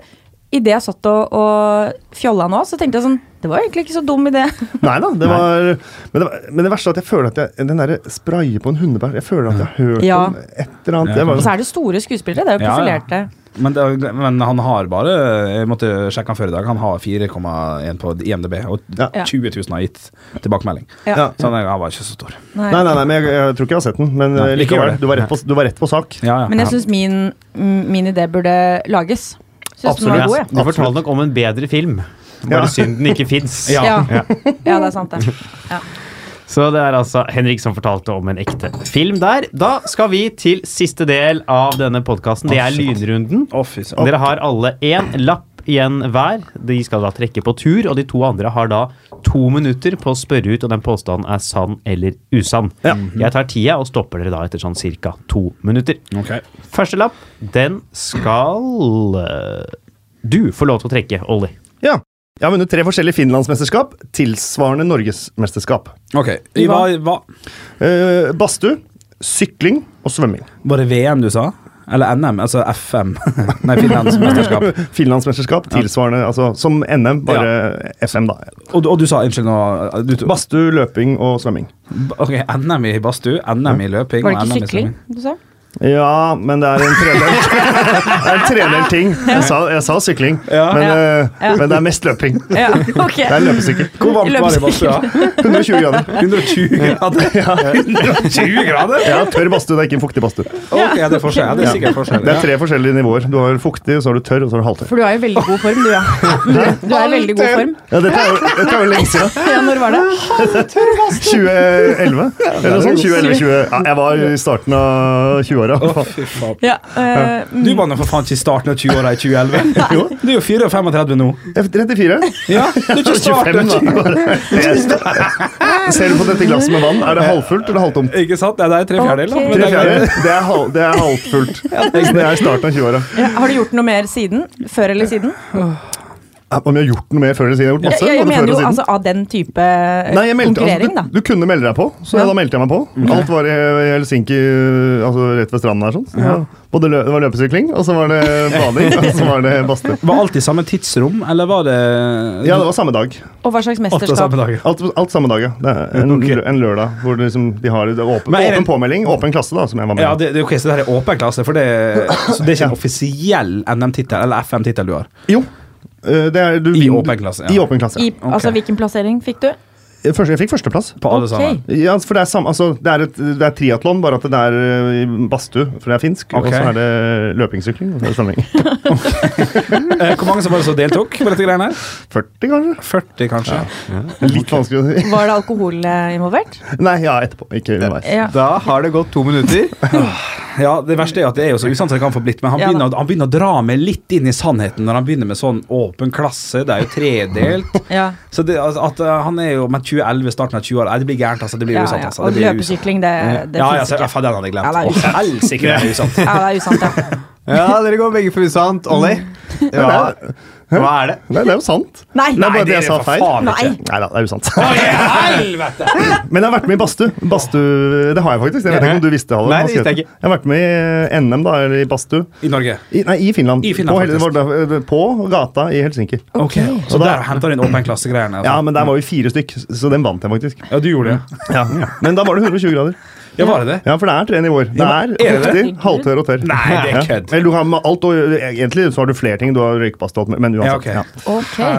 idet jeg satt og, og fjolla nå, så tenkte jeg sånn Det var egentlig ikke så dum idé. [laughs] Nei da, det var men, det var men det verste er at jeg føler at jeg, den derre spraye på en hundebær Jeg føler at jeg har hørt Ja. om et eller annet. Ja, Jeg Og så er det store skuespillere. Det er jo Ja, ja. Men, det, men han har bare Jeg måtte sjekke han før i dag. Han har 4,1 på IMDb, og Ja. 20 000 har gitt tilbakemelding. Så han, han var ikke så stor. Nei. nei, nei, nei, men jeg, jeg tror ikke jeg har sett den. Men Nei, eh, likevel, du var, rett på, du var rett på sak. Ja, ja. Men jeg syns min, min idé burde lages. Absolutt. god, ja. Du fortalte nok om en bedre film. Bare Ja. synd den ikke fins. [laughs] Ja. Ja. Det er sant, det. Ja. Så det er altså Henrik som fortalte om en ekte film der. Da skal vi til siste del av denne podkasten. Det er lynrunden. Dere har alle én lapp igjen hver. De skal da trekke på tur, og de to andre har da to minutter på å spørre ut om den påstanden er sann eller usann. Ja. Jeg tar tida og stopper dere da etter sånn cirka to minutter. Okay. Første lapp, den skal eh, du få lov til å trekke, Olli. Ja. Jeg har vunnet tre forskjellige finlandsmesterskap, tilsvarende norgesmesterskap. Ok, I hva, hva Uh, Badstue, sykling og svømming. Var det VM du sa? Eller NM? Altså FM? [laughs] Nei, Finlandsmesterskap. [laughs] Finlandsmesterskap tilsvarende altså, som NM, bare FM, da. Og, og du sa unnskyld nå du, Badstue, løping og svømming. Ok, NM i badstue, NM i løping Var det og ikke NM sykling du sa? Ja, men det er en tredelt [laughs] Det er en tredelt ting. Jeg sa, jeg sa sykling, Ja. men, Ja. eh, Ja. men det er mest løping. Ja, [laughs] okay. Det er løpesykkel. Hvor varmt var det i badstua? 120 grader. 120 grader? [laughs] 120 grader? Ja, tørr badstue, det er ikke en fuktig badstue. Okay, ja, det. Ja, det er. Det er tre forskjellige nivåer. Du har fuktig, så har du tørr, og så har du halvtørr. For du er i veldig god form, du, ja. Du, du er i veldig god form. Ja, dette er jo, dette er jo lenge siden. Ja, når var det? 2011? Eller noe sånt. 2011-20 ja, Jeg var i starten av 20-åra. Oh. Ja, uh, Du var nå for faen ikke i starten av 20-åra i 2011. [laughs] Jo. Du er jo 34 nå. F34. Ja, du er ikke [laughs] starten av 20 da. [laughs] Ser du på dette glasset med vann? Er det halvfullt eller halvtomt? Ikke sant? Ja, det er tre fjerdedeler. Okay. det er. Det er, halv, det er halvfullt. Det er starten av 20-åra. ja, har du gjort noe mer siden? Før eller siden? Om jeg har gjort noe mer før eller siden? Jeg har gjort masse. jeg, jeg mener jo altså av den type Nei, jeg meldte, konkurrering, altså, da. du, du kunne melde deg på, så Ja. da meldte jeg meg på. Alt var i i Helsinki, altså rett ved stranden her. sånn. Så Ja. både lø, det var løpesykling, og så var det [laughs] bading, og så var det badstue. Var alt i samme tidsrom, eller var det Ja, det var samme dag. Og hva slags Alt mesterskap? samme dag? Alt, alt samme dag, ja. Det er en, okay. en lørdag hvor det liksom, de har det åpen, er det- åpen påmelding, åpen klasse, da, som jeg var med Ja, det, det, ok, Så det her er åpen klasse, for det, så det er ikke en offisiell NM-tittel eller FM-tittel du har? Jo. Eh, Det er, du, I åpen klasse, ja. I åpen klasse. I, Ok. Altså hvilken plassering fikk du? Første, jeg fikk førsteplass. På alle okay. sammen? Ja, for det er, samme, altså, det er, et, det er triatlon, bare at det er eh, i badstue, for det er finsk. Okay. Og så er det løpingsykling, og så er det svømming. Eh, hvor mange som var det som deltok på dette greiene her? 40, kanskje? 40, kanskje. Litt vanskelig å si. Var det alkohol eh, involvert? Nei, ja, etterpå. Ikke underveis. Ja. Da har det gått to minutter. Ja, Det verste er at det er jo så usant som det kan få blitt, men han Ja begynner, han begynner å dra meg litt inn i sannheten når han begynner med sånn åpen klasse. Det er jo tredelt. Ja. Så det, altså, at han er jo med 2011, starten av 20 år det blir gærent, altså. Det blir Ja, usant, altså. Og Det blir usant. løpesykling, det, det Ja, ja, så, ja, den hadde jeg glemt. Ja, det er [laughs] usant. Ja, det er usant, ja. Ja, dere går begge for usant. Olli, hva, hva er det? Nei, det er jo sant. Nei! Det er bare det er jeg sa for feil. faen Nei. ikke. Nei da, det er usant. Å, i helvete! [laughs] Men jeg har vært med i badstue. Badstue, Det har jeg faktisk. Jeg vet ikke om du visste Halvor. Nei, det visste jeg ikke. Jeg har vært med i NM, da, eller i badstue. I Norge. I, nei, i Finland. I Finland, på, faktisk. var på gata i Helsinki. Ok, Så Og da- der henta du inn Open klasse-greiene? Ja, Altså. men der var vi fire stykk, så den vant jeg faktisk. Ja, du gjorde det? Ja. Men da var det 120 grader. Ja, var det det? Ja, for det er tre nivåer. Det er men er det fuktig, halvtørr og tørr. Nei, det er Ja. kødd. Eller du har med alt, og egentlig så har du flere ting. Du har røykbastat, men Ja, uansett. ja. Ok. Ja.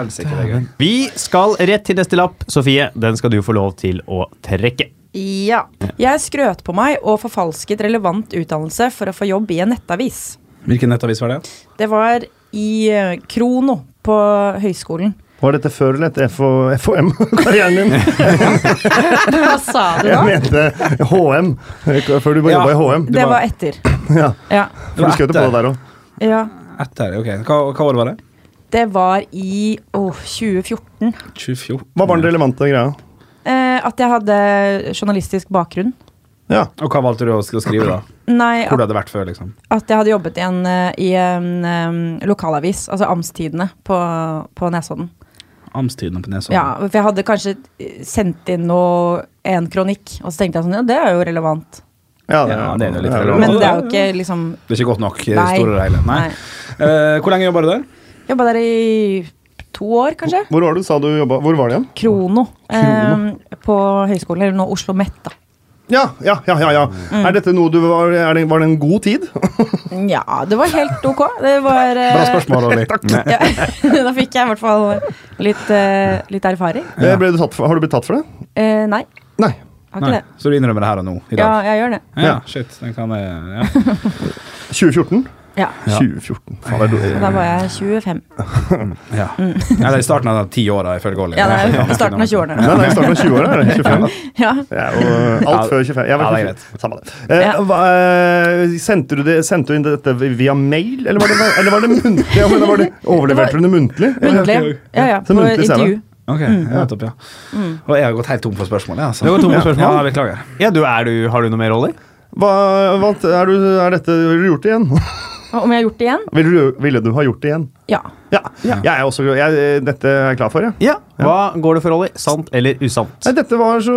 er. Vi skal rett til neste lapp. Sofie, den skal du få lov til å trekke. Ja. Jeg skrøt på meg og forfalsket relevant utdannelse for å få jobb i en nettavis. Hvilken nettavis var det? Det var i eh, Krono på høyskolen. Var dette før eller etter FHM-karrieren [laughs] din? [laughs] Hva sa du Jeg da? mente HM. Før du Ja. jobba i HM. Det var etter. [laughs] Ja, Ja. for du skjøt på det der òg. ja. Etter, ok. Hva, hva år var det? Det var i åh, 2014. 2014. Hva var den relevante greia? Eh, at jeg hadde journalistisk bakgrunn. Ja. Og hva valgte du å skrive, da? Nei, Hvor du hadde vært før, liksom? at jeg hadde jobbet i en, eh, i en um, lokalavis, altså Amstidene på, på Nesodden. Amstidene på Nesodden. Ja, for jeg hadde kanskje eh, sendt inn noe, en kronikk, og så tenkte jeg sånn, ja, det er jo relevant. Ja, Ja, det er jo litt relevant. Men det er jo ikke liksom Det er ikke godt nok i Nei. store regler. Nei. Nei. Uh, hvor lenge jobba du der? Jobba der i to år, kanskje. Hvor var du sa du jobba? Hvor var det igjen? Krono. em, på høyskolen, eller nå Oslo Met, da. Ja, ja, ja. ja, ja. Mm. Er dette noe du var, er det, var det en god tid? [laughs] Ja, det var helt ok. Det var eh, Bra spørsmål, Olli. [laughs] Ja, [laughs] da fikk jeg i hvert fall litt, uh, litt erfaring. Ja. Ble du tatt for, har du blitt tatt for det? Eh, nei, Nei. Nei. Så du innrømmer det her og nå? I Ja, dag? jeg gjør det. Ja, shit. Den kan jeg ja. 2014? Ja. Ja. 2014. Faen, er Da var jeg 25. [laughs] Ja. ja, det er i starten av ti åra, ifølge Olli. Ja, det er i starten av 20-årene. Nei, nei, i starten av 20-åra er det [laughs] 25. Ja. ja. og alt Ja, før 25. Jeg ja, det er 25. Samme det. Eh, hva, eh, sendte, du det, sendte du inn dette via mail, eller var det, eller var det muntlig? Ja, men var det, [laughs] overleverte du det muntlig? Muntlig. Ja, ja. Så På intervju. Ok, ja, nettopp, ja. Og jeg har gått helt tom for spørsmål. Ja, så. Du har gått tom for spørsmål? Ja, beklager. Ja, du, er du, har du noe mer, Olli? Hva, hva, er, du, er dette gjort det igjen? Om jeg har gjort det igjen? Ville du, ville du ha gjort det igjen? Ja. Ja. Jeg er også, jeg, dette er jeg klar for, jeg. Ja. Hva går det for, Ollie? Sant eller usant? Nei, dette var så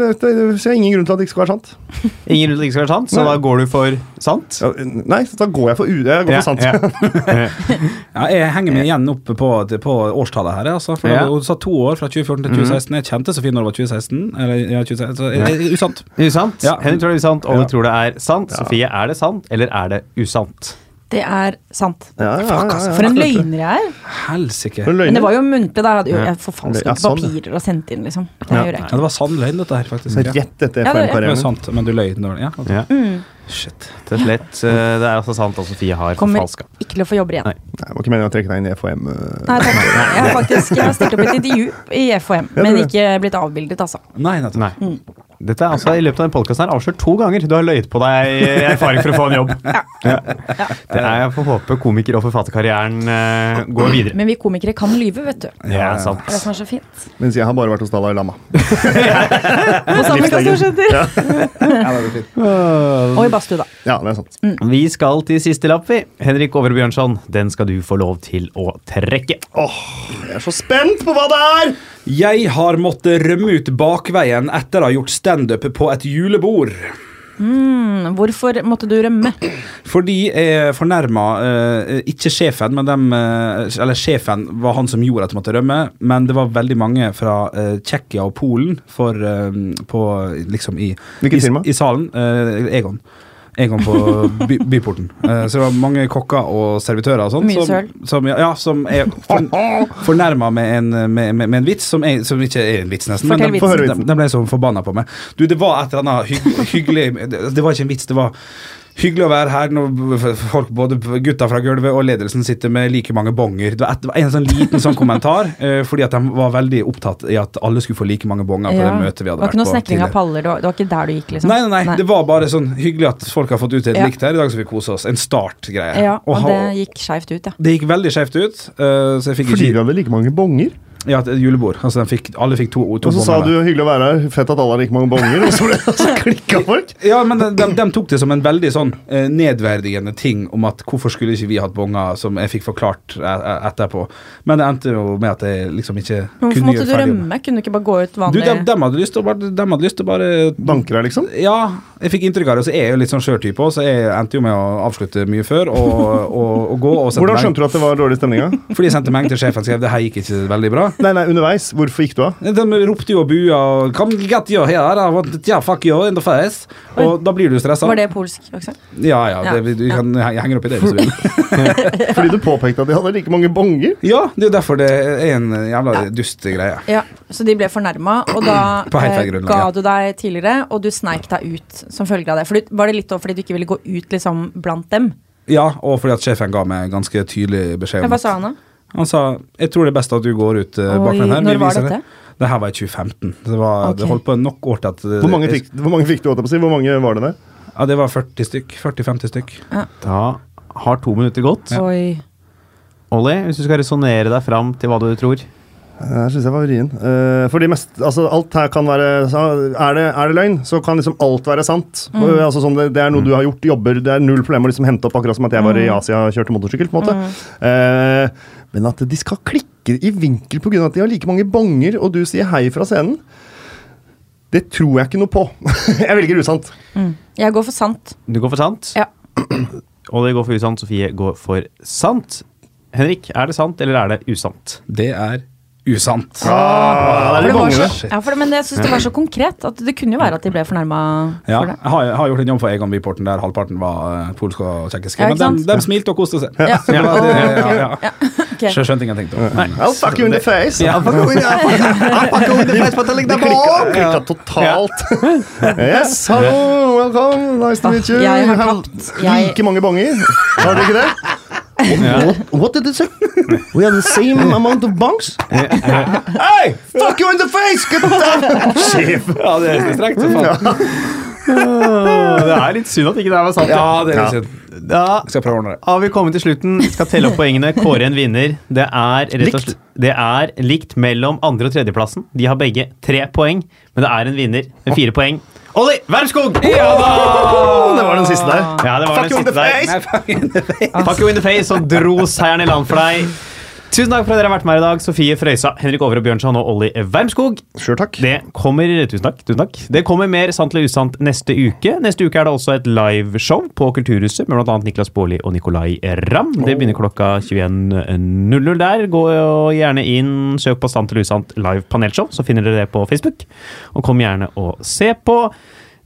dette, Så jeg har ingen grunn til at det ikke skal være sant. [laughs] Ingen grunn til at det ikke skal være sant, så Nei. da går du for sant? Ja, nei, så da går jeg for, u jeg går for sant. [laughs] Ja, jeg henger meg igjen opp på, på årstallet her. Altså, for Ja. Hun sa to år, fra 2014 til 2016. Jeg kjente Sofie når det var 2016. Eller, ja, 2016 så, er, eh, usant. Usant. Ja. Henrik tror det er usant, Olli Ja. tror det er sant. Ja. Sofie, er det sant, eller er det usant? Det er sant. Ja, ja, ja, ja. For en løgner jeg er. Helsike. Men det var jo muntlig, da. Jeg hadde jeg forfalsket Ja, sånn, papirer og sendt inn, liksom. Det Ja. gjør jeg Ja, det var sann løgn, dette her, faktisk. Rett etter Ja, det- Det er FM-karrieren. sant, men du løy Ja, ok. Ja. Mm. Shit. Det er, slett. eh, Det er altså sant at Sofie har Kommer ikke til å få jobber igjen. Nei. Nei, det var ikke meningen å trekke deg inn i FHM. øh. Nei, takk. Jeg har faktisk jeg har stilt opp et intervju i FHM, men ikke blitt avbildet, altså. Nei, nettopp. Nei. Mm. Dette er altså i løpet av den podkasten her avslørt to ganger. Du har løyet på deg erfaring for å få en jobb. Ja. Det er Jeg får håpe komiker- og forfatterkarrieren uh, går videre. Men vi komikere kan lyve, vet du. Det Ja, sant. er det som er så fint. Mens jeg har bare vært hos Dalai Lama. [laughs] På. Ja, det blir fint. [laughs] Og i badstue, da. Ja, det er sant. Vi skal til siste lapp, vi. Henrik Over Bjørnson, den skal du få lov til å trekke. Åh, jeg er så spent på hva det er! Jeg har måttet rømme ut bakveien etter å ha gjort standup på et julebord. Mm, hvorfor måtte du rømme? Fordi jeg fornærma eh, ikke sjefen, men dem, eh, Eller sjefen var han som gjorde at jeg måtte rømme, men det var veldig mange fra eh, Tsjekkia og Polen for, eh, på liksom i, i, i salen. eh, Egon. gang på by, Byporten. Uh, så det var mange kokker og servitører og sånn. Som, som, ja, som er for, fornærma med, en- med, med, med en vits som, er, som ikke er en vits, nesten. Fortell men de, de, de ble så forbanna på meg. Du, det var et eller annet hygg, hyggelig det, det var ikke en vits, det var Hyggelig å være her når folk, både gutta fra gulvet og ledelsen sitter med like mange bonger. Det var, et, det var en sånn liten sånn kommentar, [laughs] eh, fordi at de var veldig opptatt i at alle skulle få like mange bonger på Ja. det møtet vi hadde vært på. Det var ikke noe snekring av paller, det var, det var ikke der du gikk, liksom? Nei, nei, nei, det var bare sånn hyggelig at folk har fått ut et Ja. likt her. I dag så vi kose oss. En startgreie. Ja, og ha- det gikk skeivt ut, ja. det gikk veldig skjevt ut. Uh, så jeg fikk Fordi ikke du hadde like mange bonger. Ja, et julebord. Altså, de fikk, alle fikk to, to Og så sa du 'hyggelig å være her', fett at alle har like mange bonger. Og så, så klikka folk. Ja, men de, de, de tok det som en veldig sånn eh, nedverdigende ting om at hvorfor skulle ikke vi hatt bonger, som jeg fikk forklart eh, eh, etterpå. Men det endte jo med at jeg liksom ikke Men Hvorfor kunne måtte du rømme? Kunne du ikke bare gå ut Du, vanlig? de, de hadde lyst til å bare, de hadde lyst til å bare Banke deg, liksom. Ja, jeg fikk inntrykk av det. Så er jeg jo litt sånn skjør type òg, så jeg endte jo med å avslutte mye før og, og, og gå. Og Hvordan skjønte du at det var dårlig stemning? Fordi jeg sendte melding til sjefen og skrev det her gikk ikke veldig bra. Nei, nei, underveis. Hvorfor gikk du av? De ropte jo og bua og Come get you here, I want yeah, fuck you in the face. Og da blir du stressa. Var det polsk også? Ja, ja. Ja. Det, du kan jeg henger opp i det hvis du vil. [laughs] Fordi du påpekte at de hadde like mange bonger? Ja, det er jo derfor det er en jævla dust greie. Ja, så de ble fornærma, og da [clears throat] På helt eh, grunnlag, ga ja. du deg tidligere, og du sneik deg ut som følge av det. Fordi, var det litt fordi du ikke ville gå ut liksom blant dem? Ja, og fordi at sjefen ga meg ganske tydelig beskjed om Hva sa han da? Han sa jeg tror det er best at du går ut uh, Oi, bakveien her. Når var dette? Det. det her var i 2015. Det, var, okay. det holdt på nok år til at Hvor mange fikk, hvor mange fikk du? holdt på å si? Hvor mange var det der? Ja, det var 40 stykk. 40-50 stykk. Da har to minutter gått. Oi. Olli, hvis du skal resonnere deg fram til hva du tror. Jeg syns jeg var vrien. Uh, for de mest, altså alt her kan være er det, er det løgn, så kan liksom alt være sant. Mm. Og, altså sånn, det, det er noe du har gjort, jobber, det er null problem å liksom hente opp, akkurat som at jeg var i Mm. Asia og kjørte motorsykkel. på en måte. Eh, men at de skal klikke i vinkel pga. at de har like mange bonger, og du sier hei fra scenen, det tror jeg ikke noe på. [laughs] jeg velger usant. Jeg går for sant. Du går for sant? Ja. [clears throat] Og det går for usant, Sofie går for sant. Henrik, er det sant, eller er det usant? Det er usant. Ah, For det det var så, ja, for det, men jeg syns det var så konkret at det kunne jo være at de ble fornærma Ja, for det. jeg har, jeg har gjort en jobb for Egon Byporten der halvparten var uh, polske og tsjekkisk. Ja, men de, de smilte og koste seg. Ja. [laughs] Ja. Ja, var det, ja, ja. I'll fuck you in the face. [laughs] Yeah. I'll fuck you in the face. Ja. Det klikka, klikka totalt. yes, hallo, welcome, nice to meet you. Jeg har tapt. Like mange bonger. Har du ikke det? What, what did it say? We have the same amount of bongs? hey, fuck you in the face! Get down! Sjef. Ja, det er strengt så faen. Det er litt synd at ikke det her var sant. Ja, det er litt synd. Da skal prøve å ordne det. har vi kommet til slutten. Skal telle opp poengene. Kåre en vinner. Det er rett og Likt. slett Det er likt mellom andre- og tredjeplassen. De har begge tre poeng, men det er en vinner med fire poeng. Olli Wermskog! Ja da! Det var den siste der. Ja, det var Fuck den you siste der. Nei, fuck in the face. Fuck you in the face og dro seieren i land for deg. Tusen takk for at dere har vært med her i dag. Sofie Frøysa, Henrik Over og Bjørnson og Olli Wermskog. Sure, takk. Det kommer Tusen takk. tusen takk Det kommer mer Sant eller usant neste uke. Neste uke er det også et liveshow på Kulturhuset med bl.a. Niklas Baarli og Nicolay Ramm. Det begynner klokka 21.00 der. Gå gjerne inn, søk på Sant eller usant live panelshow, så finner dere det på Facebook. Og kom gjerne og se på.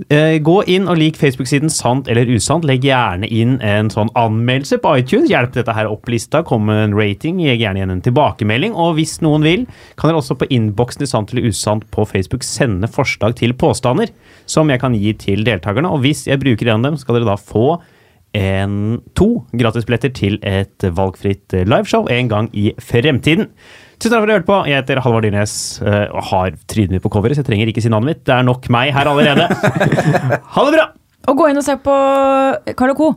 Eh, gå inn og lik Facebook-siden Sant eller usant. Legg gjerne inn en sånn anmeldelse på iTunes. Hjelp dette her opp lista. Kom med en rating. Gi gjerne igjen en tilbakemelding. Og hvis noen vil, kan dere også på innboksen i Sant eller usant på Facebook sende forslag til påstander som jeg kan gi til deltakerne. Og hvis jeg bruker en av dem, skal dere da få en, to gratisbilletter til et valgfritt eh, liveshow en gang i fremtiden. Tusen takk for at dere hørte på. Jeg heter Halvard Dyrnes eh, og har trynet mitt på coveret, så jeg trenger ikke si navnet mitt. Det er nok meg her allerede. [laughs] ha det bra! Og gå inn og se på Carl Co.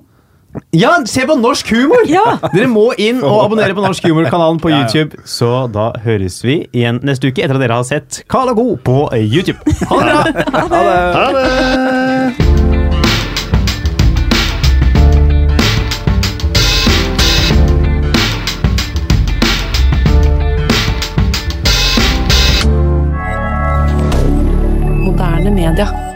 Ja, se på norsk humor! Ja! Dere må inn og abonnere på Norsk humor-kanalen på YouTube. Så da høres vi igjen neste uke etter at dere har sett Carl Co. på YouTube. Ha det bra! Ha det! Canada.